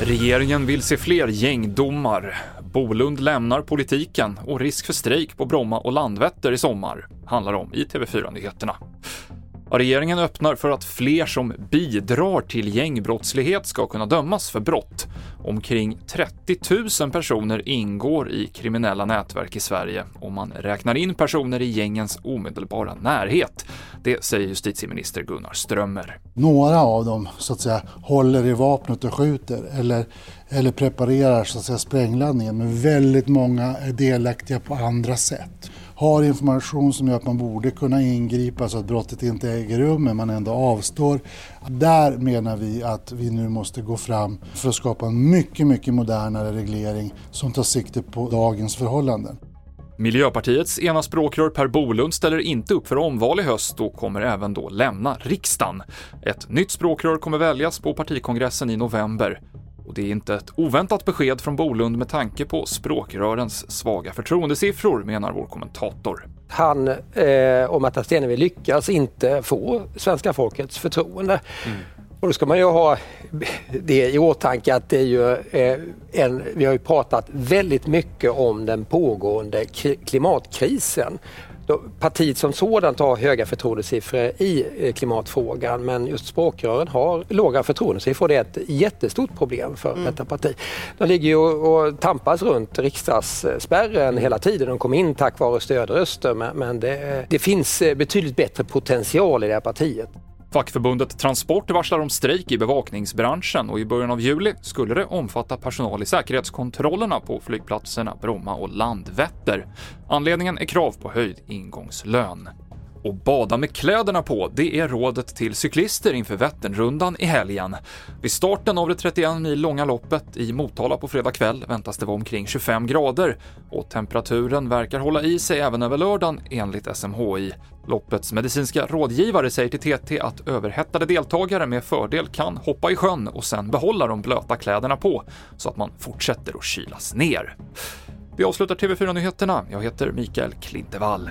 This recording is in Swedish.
Regeringen vill se fler gängdomar. Bolund lämnar politiken och risk för strejk på Bromma och Landvetter i sommar, handlar om i TV4-nyheterna. Regeringen öppnar för att fler som bidrar till gängbrottslighet ska kunna dömas för brott. Omkring 30 000 personer ingår i kriminella nätverk i Sverige om man räknar in personer i gängens omedelbara närhet. Det säger justitieminister Gunnar Strömmer. Några av dem så att säga håller i vapnet och skjuter eller, eller preparerar så att säga sprängladdningen men väldigt många är delaktiga på andra sätt har information som gör att man borde kunna ingripa så att brottet inte äger rum men man ändå avstår. Där menar vi att vi nu måste gå fram för att skapa en mycket, mycket modernare reglering som tar sikte på dagens förhållanden. Miljöpartiets ena språkrör Per Bolund ställer inte upp för omval i höst och kommer även då lämna riksdagen. Ett nytt språkrör kommer väljas på partikongressen i november. Och det är inte ett oväntat besked från Bolund med tanke på språkrörens svaga förtroendesiffror, menar vår kommentator. Han eh, och Märta Stenevi lyckas inte få svenska folkets förtroende. Mm. Och då ska man ju ha det i åtanke att det är ju eh, en, vi har ju pratat väldigt mycket om den pågående klimatkrisen partiet som sådant har höga förtroendesiffror i eh, klimatfrågan men just språkrören har låga förtroendesiffror. Det är ett jättestort problem för mm. detta parti. De ligger ju och tampas runt riksdagsspärren hela tiden. De kom in tack vare stödröster men det, det finns eh, betydligt bättre potential i det här partiet. Fackförbundet Transport varslar om strejk i bevakningsbranschen och i början av juli skulle det omfatta personal i säkerhetskontrollerna på flygplatserna Bromma och Landvetter. Anledningen är krav på höjd ingångslön. Och bada med kläderna på, det är rådet till cyklister inför Vätternrundan i helgen. Vid starten av det 31 mil långa loppet i Motala på fredag kväll väntas det vara omkring 25 grader och temperaturen verkar hålla i sig även över lördagen enligt SMHI. Loppets medicinska rådgivare säger till TT att överhettade deltagare med fördel kan hoppa i sjön och sen behålla de blöta kläderna på så att man fortsätter att kylas ner. Vi avslutar TV4-nyheterna. Jag heter Mikael Klintevall.